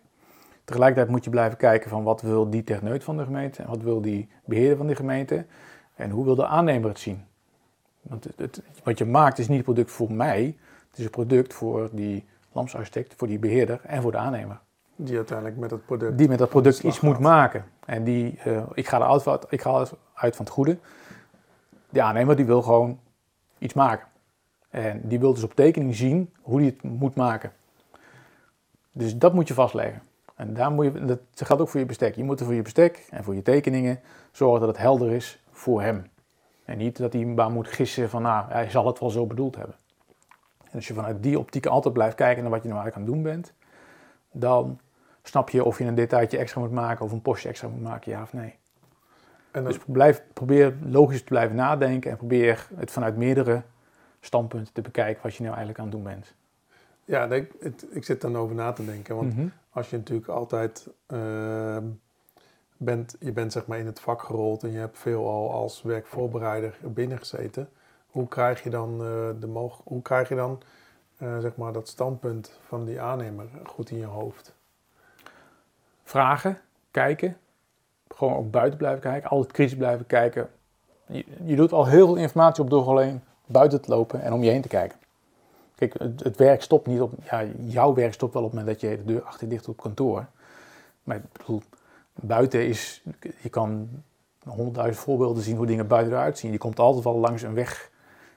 Tegelijkertijd moet je blijven kijken van wat wil die techneut van de gemeente en wat wil die beheerder van de gemeente. En hoe wil de aannemer het zien? Want het, het- wat je maakt is niet een product voor mij. Het is een product voor die lampsarchitect, voor die beheerder en voor de aannemer. Die uiteindelijk met het product... Die met dat product iets moet maken. En die, eh, ik ga eruit uit, ik ga uit van het goede. De aannemer die wil gewoon iets maken. En die wil dus op tekening zien hoe hij het moet maken. Dus dat moet je vastleggen. En daar moet je, dat geldt ook voor je bestek. Je moet er voor je bestek en voor je tekeningen zorgen dat het helder is voor hem. En niet dat hij maar moet gissen van, nou, hij zal het wel zo bedoeld hebben. En als je vanuit die optiek altijd blijft kijken naar wat je nou eigenlijk aan het doen bent, dan snap je of je een detailtje extra moet maken of een postje extra moet maken, ja of nee. En dan, Dus blijf, probeer logisch te blijven nadenken en probeer het vanuit meerdere standpunten te bekijken wat je nou eigenlijk aan het doen bent. ja, ik, ik zit dan over na te denken. Want Mhm. als je natuurlijk altijd ehm, bent, je bent zeg maar in het vak gerold en je hebt veel al als werkvoorbereider binnen gezeten. Hoe krijg je dan, eh, de hoe krijg je dan eh, zeg maar dat standpunt van die aannemer goed in je hoofd? Vragen, kijken, gewoon ook buiten blijven kijken, altijd kritisch blijven kijken. Je, doet al heel veel informatie op door alleen buiten te lopen en om je heen te kijken. Kijk, het, werk stopt niet op, ja, jouw werk stopt wel op het moment dat je de deur achter dicht doet op kantoor. Maar ik bedoel, buiten is, je kan honderdduizend voorbeelden zien hoe dingen buiten eruit zien. Je komt altijd wel langs een weg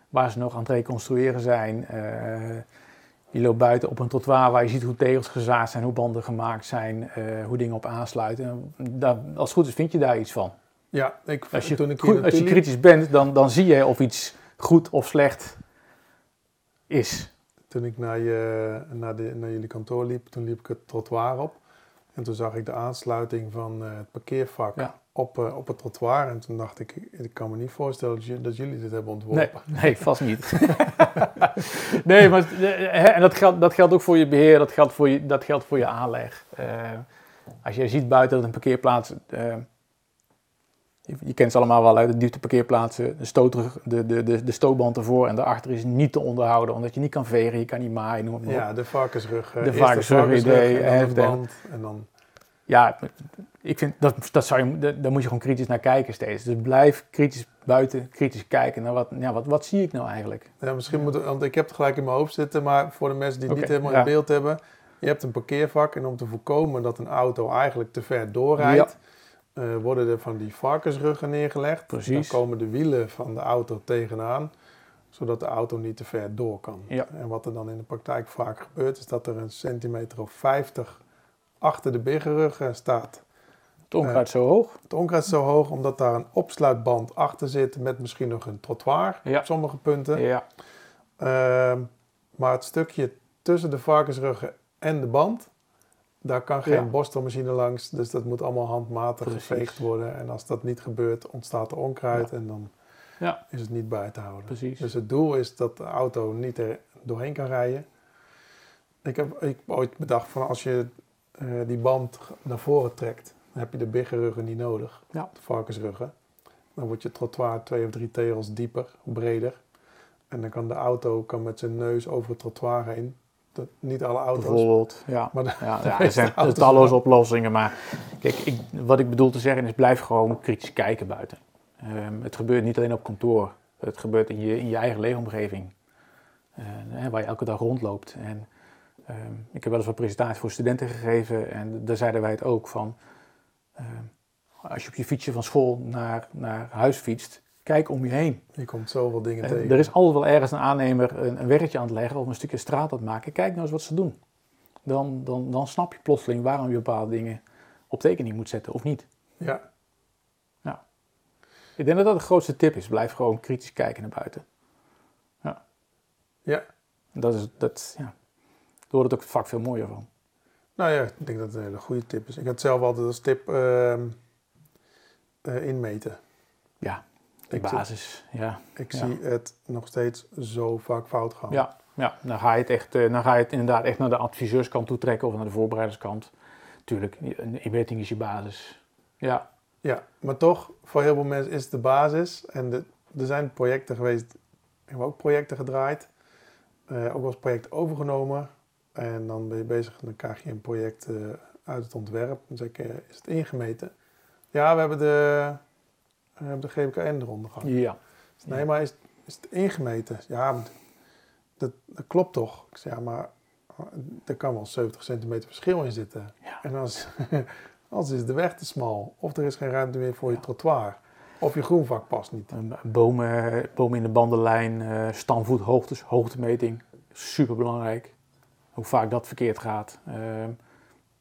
waar ze nog aan het reconstrueren zijn. Eh, je loopt buiten op een trottoir waar je ziet hoe tegels gezaagd zijn, hoe banden gemaakt zijn, eh, hoe dingen op aansluiten. Daar, als het goed is vind je daar iets van. Ja, ik, Als je, toen ik hier goed- als je kritisch bent, dan, dan zie je of iets goed of slecht is. Toen ik naar, je, naar, de, naar jullie kantoor liep, toen liep ik het trottoir op. En toen zag ik de aansluiting van eh, het parkeervak Ja. op, eh, op het trottoir. En toen dacht ik, ik kan me niet voorstellen dat, jullie- dat jullie dit hebben ontworpen. Nee, nee, vast niet. nee, maar eh, hè, en dat geldt, dat geldt ook voor je beheer, dat geldt voor je, dat geldt voor je aanleg. Als jij ziet buiten dat een parkeerplaats, je, je kent ze allemaal wel, hè, de diepte parkeerplaatsen, de, stootrug, de, de, de, de stootband ervoor en daarachter is niet te onderhouden, omdat je niet kan vegen, je kan niet maaien, noem maar op. Ja, de varkensrug. De varkensrug idee, en dan de band. En dan, Ja, ik vind dat, dat zou je, daar moet je gewoon kritisch naar kijken steeds. Dus blijf kritisch buiten, kritisch kijken naar wat, ja, wat, wat zie ik nou eigenlijk. ja, misschien moeten want ik heb het gelijk in mijn hoofd zitten, maar voor de mensen die het niet helemaal ja. in beeld hebben. Je hebt een parkeervak en om te voorkomen dat een auto eigenlijk te ver doorrijdt, eh, worden er van die varkensruggen neergelegd. Precies. Dan komen de wielen van de auto tegenaan, zodat de auto niet te ver door kan. Ja. En wat er dan in de praktijk vaak gebeurt, is dat er een centimeter of 50 achter de biggerrug eh, staat. Het onkruid zo hoog. Het onkruid zo hoog omdat daar een opsluitband achter zit met misschien nog een trottoir Ja. op sommige punten. Ja, Ehm, maar het stukje tussen de varkensruggen en de band, daar kan geen Ja. borstelmachine langs. Dus dat moet allemaal handmatig Precies. geveegd worden. En als dat niet gebeurt, ontstaat er onkruid en dan Ja. is het niet bij te houden. precies. Dus het doel is dat de auto niet er doorheen kan rijden. Ik heb, ik heb ooit bedacht van als je eh, die band naar voren trekt, dan heb je de biggerruggen niet nodig. Ja. De varkensruggen. Dan wordt je trottoir twee of drie tegels dieper, breder. En dan kan de auto kan met zijn neus over het trottoir heen. Dat, niet alle auto's. Bijvoorbeeld, ja. Maar de- ja, er zijn talloze oplossingen, maar kijk, ik, wat ik bedoel te zeggen is blijf gewoon kritisch kijken buiten. Ehm, het gebeurt niet alleen op kantoor, het gebeurt in je, in je eigen leefomgeving, eh, waar je elke dag rondloopt. En, ehm, ik heb wel eens wat presentaties voor studenten gegeven en daar zeiden wij het ook van, ehm, als je op je fietsje van school naar, naar huis fietst, kijk om je heen. Je komt zoveel dingen Eh, tegen. Er is altijd wel ergens een aannemer een, een weggetje aan het leggen of een stukje straat aan het maken. Kijk nou eens wat ze doen. Dan, dan, dan snap je plotseling waarom je bepaalde dingen op tekening moet zetten of niet. Ja, Ik denk dat dat de grootste tip is. Blijf gewoon kritisch kijken naar buiten. Ja. Ja. En Dat is, dat, ja. Daar wordt het ook vaak veel mooier van. nou ja, ik denk dat het een hele goede tip is. Ik had zelf altijd als tip ehm, eh, inmeten. Ja, de Ik zie- basis. Ja. Ik Ja. zie het nog steeds zo vaak fout gaan. Ja, ja, dan ga je het echt, eh, dan ga je het inderdaad echt naar de adviseurskant toe trekken of naar de voorbereiderskant. Tuurlijk, een inmeting is je basis. Ja, Ja, maar toch, voor heel veel mensen is het de basis. En de, er zijn projecten geweest, we hebben ook projecten gedraaid. eh, ook wel eens project overgenomen. En dan ben je bezig en dan krijg je een project eh, uit het ontwerp. Dan zeg ik, is het ingemeten? Ja, we hebben de, uh, de GBKN eronder gehad. Ja. Nee, maar is, is het ingemeten? Ja, dat, dat klopt toch? Ik zeg, ja, maar er kan wel 70 centimeter verschil in zitten. Ja. En als, als is de weg te smal, of er is geen ruimte meer voor je trottoir, of je groenvak past niet. Bomen, bomen in de bandenlijn, uh, stamvoethoogtes, hoogtemeting, super belangrijk. Hoe vaak dat verkeerd gaat.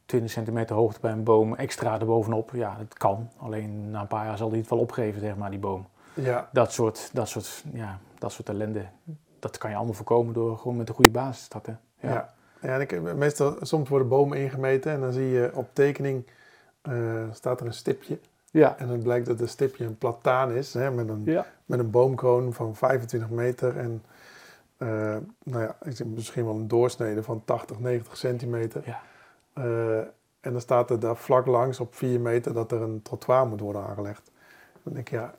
Uh, 20 centimeter hoogte bij een boom, extra erbovenop, ja, dat kan. Alleen na een paar jaar zal die het wel opgeven, zeg maar, die boom. Ja. Dat soort, dat soort, ja, dat soort ellende, dat kan je allemaal voorkomen door gewoon met een goede basis te starten. Ja. ja. Ja, en ik, meestal, soms worden bomen ingemeten en dan zie je op tekening uh, staat er een stipje. Ja. En dan blijkt dat het stipje een plataan is hè, met, een, ja. met een boomkroon van 25 meter en uh, nou ja, misschien wel een doorsnede van 80, 90 centimeter. Ja. Uh, en dan staat er daar vlak langs op 4 meter dat er een trottoir moet worden aangelegd. Dan denk ik, ja,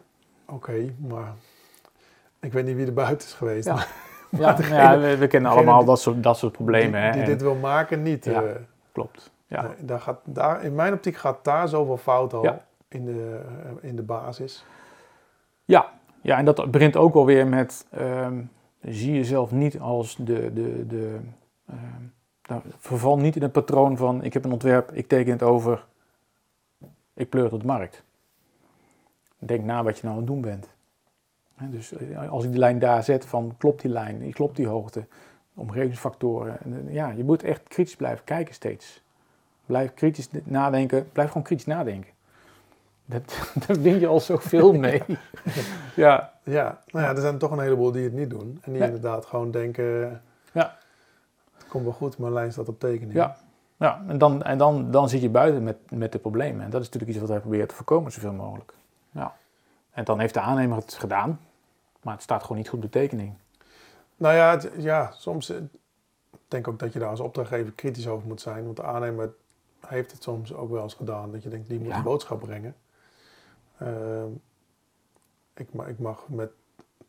oké, okay, maar ik weet niet wie er buiten is geweest. Ja. Ja, degene, ja, we, we kennen allemaal die, dat, soort, dat soort problemen. Die, hè? die En- dit wil maken, niet. Ja. eh, klopt. Ja. nee, daar gaat, daar, in mijn optiek gaat daar zoveel fout al in, de, eh, in de basis. Ja. ja, en dat begint ook wel weer met, ehm, zie jezelf niet als de, de, de ehm, nou, verval niet in het patroon van, ik heb een ontwerp, ik teken het over, ik pleur het op de markt. Denk na wat je nou aan het doen bent. Dus eh, als ik die lijn daar zet, van klopt die lijn, klopt die hoogte, omgevingsfactoren. En, Ja, je moet echt kritisch blijven kijken steeds. Blijf kritisch nadenken, blijf gewoon kritisch nadenken. Dat, daar win je al zoveel mee. ja, Ja, nou ja, er zijn toch een heleboel die het niet doen. En die inderdaad gewoon denken, komt wel goed, mijn lijn staat op tekening. Ja. ja en, dan, en dan, dan zit je buiten met, met de problemen. En dat is natuurlijk iets wat wij proberen te voorkomen, zoveel mogelijk. Ja. En dan heeft de aannemer het gedaan, maar het staat gewoon niet goed op de tekening. Nou ja, het- ja, soms, eh, ik denk ook dat je daar als opdrachtgever kritisch over moet zijn. Want de aannemer heeft het soms ook wel eens gedaan. Dat je denkt, die moet Ja. een boodschap brengen. Ehm, ik, ik mag met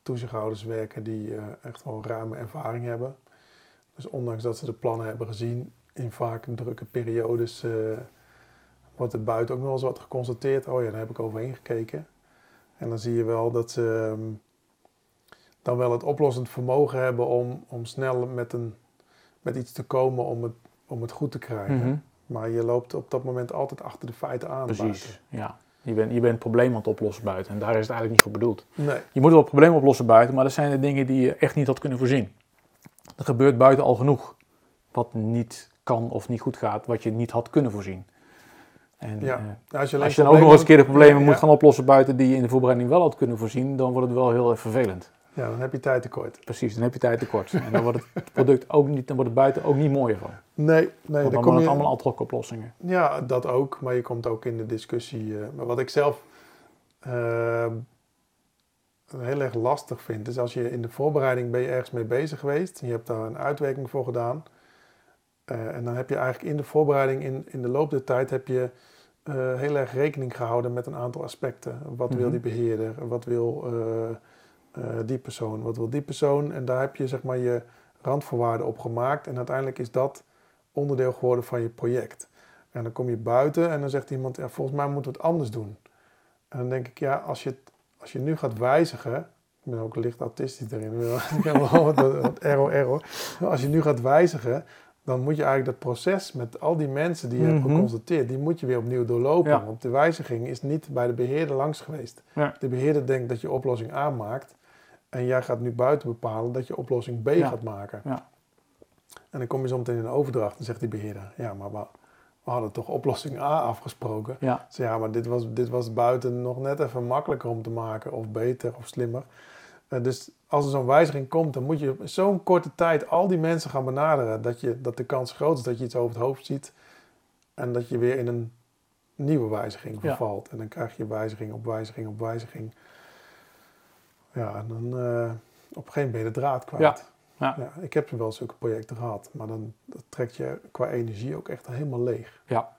toezichthouders werken die eh, echt wel ruime ervaring hebben. Dus ondanks dat ze de plannen hebben gezien, in vaak drukke periodes eh, wordt er buiten ook nog wel eens wat geconstateerd. Oh ja, daar heb ik overheen gekeken. En dan zie je wel dat ze ehm, dan wel het oplossend vermogen hebben om, om snel met, een, met iets te komen om het, om het goed te krijgen. Mhm. Maar je loopt op dat moment altijd achter de feiten aan. buiten. Precies, ja. Je bent, je bent het probleem aan het oplossen buiten en daar is het eigenlijk niet voor bedoeld. Nee, Je moet wel het probleem oplossen buiten, maar dat zijn de dingen die je echt niet had kunnen voorzien. Er gebeurt buiten al genoeg wat niet kan of niet goed gaat, wat je niet had kunnen voorzien. En Ja. eh, als je, als je dan ook nog eens een keer de problemen Ja, moet gaan oplossen buiten die je in de voorbereiding wel had kunnen voorzien, dan wordt het wel heel erg vervelend. Ja, dan heb je tijd tekort. Precies, dan heb je tijd tekort. En dan wordt het product ook niet, dan wordt het buiten ook niet mooier van. Nee, nee Want dan dan kom worden je... het allemaal ad hoc oplossingen. Ja, dat ook. Maar je komt ook in de discussie. eh, maar wat ik zelf eh, heel erg lastig vind, is als je in de voorbereiding ben je ergens mee bezig geweest. Je hebt daar een uitwerking voor gedaan. Eh, en dan heb je eigenlijk in de voorbereiding, in, in de loop der tijd, heb je eh, heel erg rekening gehouden met een aantal aspecten. Wat wil Mhm. die beheerder? Wat wil eh, die persoon? Wat wil die persoon? En daar heb je zeg maar je randvoorwaarden op gemaakt. En uiteindelijk is dat onderdeel geworden van je project. En dan kom je buiten en dan zegt iemand, ja, volgens mij moeten we het anders doen. En dan denk ik, ja, als je, het, als je nu gaat wijzigen, ik ben ook licht autistisch erin, ik heb wel wat, wat error, error. Als je nu gaat wijzigen, dan moet je eigenlijk dat proces met al die mensen die je hebt Mhm. geconstateerd, die moet je weer opnieuw doorlopen. Ja. Want de wijziging is niet bij de beheerder langs geweest. Ja. De beheerder denkt dat je oplossing A maakt en jij gaat nu buiten bepalen dat je oplossing B Ja. gaat maken. Ja. En dan kom je zo meteen in een overdracht en zegt die beheerder, ja, maar we, we hadden toch oplossing A afgesproken. Ja, Dus ja, maar dit was, dit was buiten nog net even makkelijker om te maken, of beter, of slimmer. Eh, dus als er zo'n wijziging komt, dan moet je in zo'n korte tijd al die mensen gaan benaderen, dat, je, dat de kans groot is dat je iets over het hoofd ziet en dat je weer in een nieuwe wijziging Ja. vervalt. En dan krijg je wijziging op wijziging op wijziging. Ja, en dan eh, op een gegeven moment ben de draad kwijt. Ja. Ja. Ja, ik heb wel zulke projecten gehad, maar dan dat trekt je qua energie ook echt helemaal leeg. ja.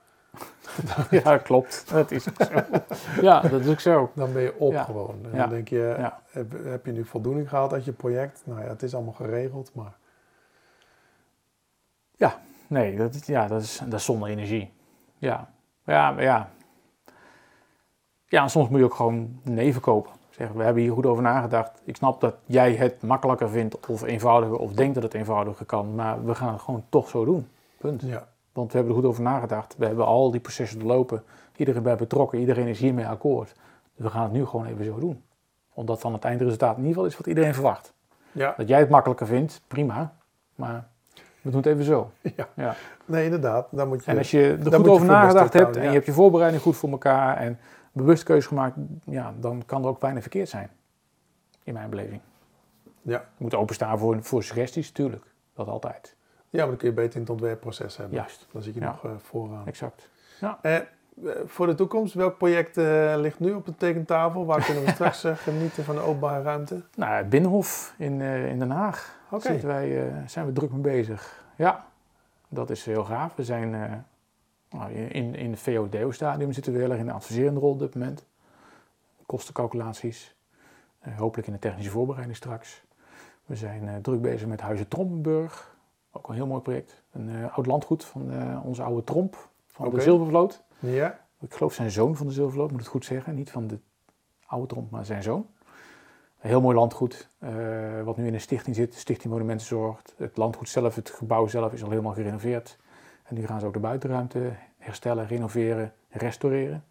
ja, klopt. Dat is ook zo. Ja, dat is ook zo. Dan ben je op Ja. gewoon. En Ja. dan denk je, Ja. heb, heb je nu voldoening gehad uit je project? Nou ja, het is allemaal geregeld, maar Nee, dat, is- ja, dat, is, dat is zonder energie. Ja, ja, ja. Ja, en soms moet je ook gewoon nee verkopen. Zeggen, we hebben hier goed over nagedacht. Ik snap dat jij het makkelijker vindt of eenvoudiger of denkt dat het eenvoudiger kan, maar we gaan het gewoon toch zo doen. Punt. Ja. Want we hebben er goed over nagedacht. We hebben al die processen doorlopen. Iedereen bij betrokken. Iedereen is hiermee akkoord. Dus we gaan het nu gewoon even zo doen. Omdat dan het eindresultaat in ieder geval is wat iedereen verwacht. Ja. Dat jij het makkelijker vindt, prima. Maar we doen het even zo. Ja. Ja. Nee, inderdaad. Dan moet je, En als je er goed over nagedacht hebt en je hebt je voorbereiding goed voor elkaar en bewust keuze gemaakt, ja, dan kan er ook weinig verkeerd zijn. In mijn beleving. Ja. Je moet openstaan voor, voor suggesties, tuurlijk. Dat altijd. ja, maar dan kun je beter in het ontwerpproces hebben. Juist, Dan zit je Ja. nog eh, vooraan. exact. Eh, eh, voor de toekomst, welk project ligt nu op de tekentafel? Waar kunnen we straks genieten van de openbare ruimte? Nou, het Binnenhof in, in Den Haag. Oké. Zitten wij, zijn we druk mee bezig. Ja, dat is heel gaaf. We zijn in, in het VODO-stadium zitten we heel erg in de adviserende rol op dit moment. Kostencalculaties. Eh, hopelijk in de technische voorbereiding straks. We zijn eh, druk bezig met Huizen Trompenburg. Ook een heel mooi project. Een eh, oud landgoed van onze oude Tromp, van de Zilvervloot. Ja, Ik geloof zijn zoon van de Zilvervloot, moet het goed zeggen. Niet van de oude Tromp, maar zijn zoon. Een heel mooi landgoed, wat nu in een stichting zit, Stichting Monumentenzorg. Het landgoed zelf, het gebouw zelf is al helemaal gerenoveerd. En nu gaan ze ook de buitenruimte herstellen, renoveren, restaureren.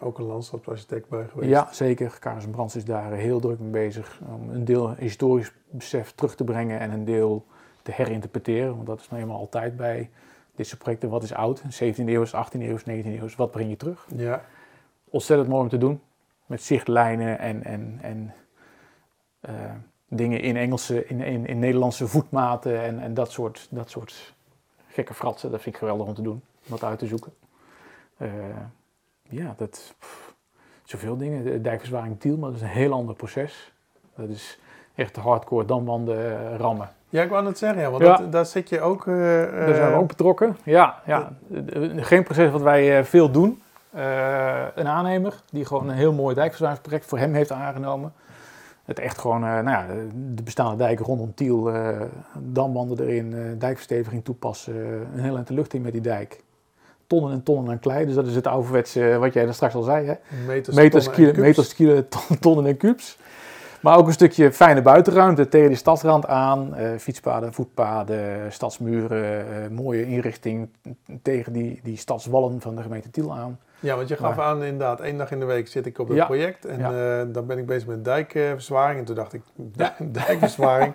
ook een landschapsarchitect bij geweest. Ja, zeker. Karis Brands is daar heel druk mee bezig om een deel historisch besef terug te brengen en een deel te herinterpreteren. Want dat is nou eenmaal altijd bij dit soort projecten. Wat is oud? 17e eeuw, 18e eeuw, 19e eeuw. Wat breng je terug? Ja, ontzettend mooi om te doen. Met zichtlijnen en, en, en eh, dingen in Engelse, in, in, in Nederlandse voetmaten en, en dat, soort, dat soort gekke fratsen. Dat vind ik geweldig om te doen, om dat uit te zoeken. Eh, ja, dat, pff, zoveel dingen. De dijkverzwaring Tiel, maar dat is een heel ander proces. Dat is echt hardcore damwanden eh, rammen. ja ik wou net zeggen, ja, want Ja. Dat, daar zit je ook... eh, Daar zijn we ook betrokken. Ja, ja. Geen proces wat wij veel doen. Een aannemer die gewoon een heel mooi dijkverzwaringsproject voor hem heeft aangenomen. Het echt gewoon, eh, nou ja, de bestaande dijken rondom Tiel, eh damwanden erin, eh, dijkversteviging toepassen, een heel eind de lucht in met die dijk. Tonnen en tonnen aan klei, dus dat is het ouderwetse, wat jij daar straks al zei, hè? meters, meters, tonnen en kilo, meters, kilo, ton- tonnen en kubus. Maar ook een stukje fijne buitenruimte tegen die stadsrand aan. fietspaden, voetpaden, stadsmuren, mooie inrichting tegen die, die stadswallen van de gemeente Tiel aan. Ja, want je gaf Maar- aan inderdaad, één dag in de week zit ik op het Ja. project. En Ja. eh, dan ben ik bezig met dijkverzwaring. En toen dacht ik, dijk- dijkverzwaring,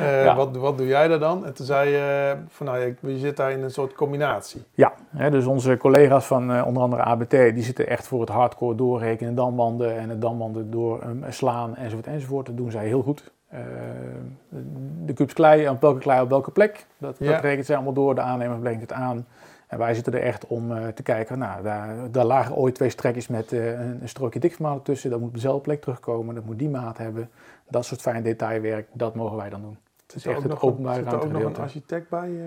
eh, wat, wat doe jij daar dan? En toen zei je, van, nou, je zit daar in een soort combinatie. Ja, hè, dus onze collega's van eh, onder andere ABT, die zitten echt voor het hardcore doorrekenen, damwanden en het damwanden door ehm, slaan enzovoort enzovoort. Dat doen zij heel goed. Eh, de kubus klei, op welke klei op welke plek, dat, Ja. dat rekent zij allemaal door. De aannemer brengt het aan. En wij zitten er echt om eh, te kijken, nou, daar, daar lagen ooit twee strekjes met eh, een, een strookje dikvermalen tussen. Dat moet op dezelfde plek terugkomen, dat moet die maat hebben. Dat soort fijn detailwerk, dat mogen wij dan doen. Het is er echt het nog een- Zit er ook nog een architect bij? eh?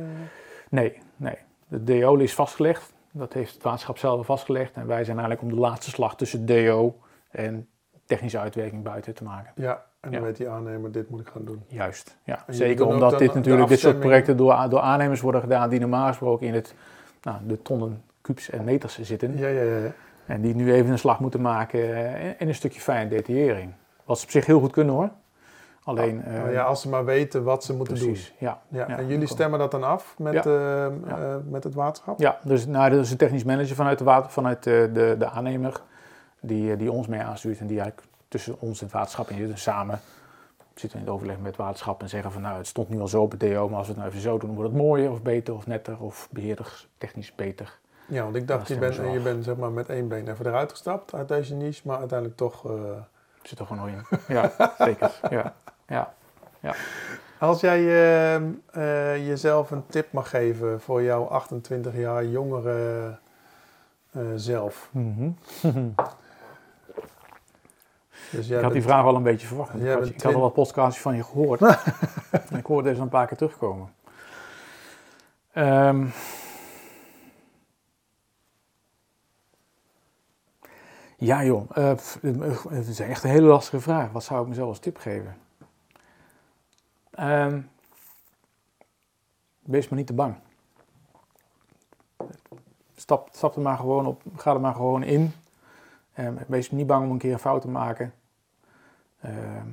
Nee, nee. De DO is vastgelegd. Dat heeft het waterschap zelf vastgelegd. En wij zijn eigenlijk om de laatste slag tussen DO en technische uitwerking buiten te maken. Ja, en dan Ja. weet die aannemer, dit moet ik gaan doen. Juist, ja. Zeker omdat dit natuurlijk, dit soort projecten door, door aannemers worden gedaan die normaal gesproken in het, nou, de tonnen, kubus en meters zitten. Ja, ja, ja. ja. En die nu even een slag moeten maken eh, en, en een stukje fijne detaillering. Wat ze op zich heel goed kunnen hoor. Alleen, eh, Nou ja, als ze maar weten wat ze moeten precies, ja. doen. Ja, Ja, en jullie stemmen dat dan af met, Ja. eh, Ja. eh, met het waterschap? Ja, dus nou, dat is een technisch manager vanuit de, water, vanuit de, de, de aannemer die, eh, die ons mee aanstuurt en die eigenlijk tussen ons en het waterschap in. En samen zitten in het overleg met het waterschap en zeggen van nou het stond nu al zo op het DO, maar als we het nou even zo doen, wordt het mooier of beter of netter of beheerders technisch beter. Ja, want ik Ja, dacht, je bent, je bent zeg maar met één been even eruit gestapt uit deze niche, maar uiteindelijk toch... eh, Zit er gewoon in. Ja, zeker. Ja, ja. Als jij eh, eh, jezelf een tip mag geven voor jouw 28 jaar jongere zelf. Mhm. Dus Ik had die vraag al een beetje verwacht. Ik had, bent ik had al wat podcasts van je gehoord. en ik hoorde deze een paar keer terugkomen. Ehm, ja joh, eh, het is echt een hele lastige vraag. Wat zou ik mezelf als tip geven? Ehm, wees maar niet te bang. Stap, stap er maar gewoon op, ga er maar gewoon in. Ehm, wees niet bang om een keer een fout te maken. Ehm,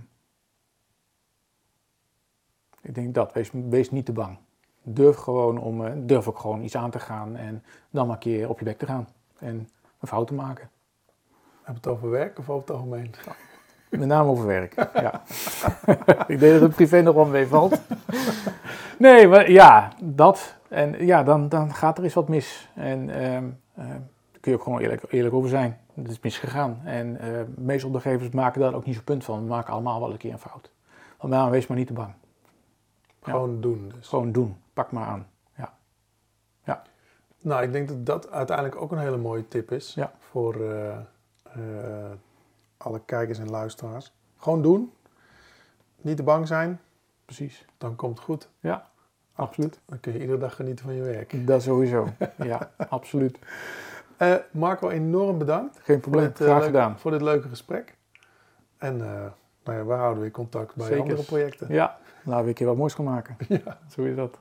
ik denk dat, wees, wees niet te bang. Durf gewoon om, eh, durf ook gewoon iets aan te gaan en dan maar een keer op je bek te gaan en een fout te maken. Heb je het over werk of over het algemeen? Met name over werk, ja. ik denk dat het privé nog wel meevalt. nee, maar ja, dat. En ja, dan, dan gaat er eens wat mis. En ehm, daar kun je ook gewoon eerlijk, eerlijk over zijn. Het is misgegaan. En uh, meeste opdrachtgevers maken daar ook niet zo'n punt van. We maken allemaal wel een keer een fout. Maar wees maar niet te bang. Gewoon doen dus. Gewoon doen. Pak maar aan. Ja. ja. Nou, ik denk dat dat uiteindelijk ook een hele mooie tip is. Ja. Voor uh, uh, alle kijkers en luisteraars. Gewoon doen. Niet te bang zijn. Precies. Dan komt het goed. Ja, absoluut. Dan kun je iedere dag genieten van je werk. Dat sowieso. ja, absoluut. Uh, Marco, enorm bedankt. Geen probleem, dit, graag leuke, gedaan. Voor dit leuke gesprek. En nou ja, we houden weer contact bij Zeker. andere projecten. Ja, laten we een keer wat moois gaan maken. Ja. Zo is dat.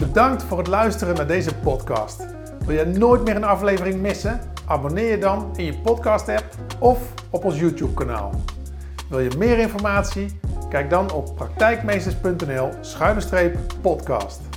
Bedankt voor het luisteren naar deze podcast. Wil je nooit meer een aflevering missen? Abonneer je dan in je podcast app of op ons YouTube kanaal. Wil je meer informatie? Kijk dan op praktijkmeesters.nl schuine podcast.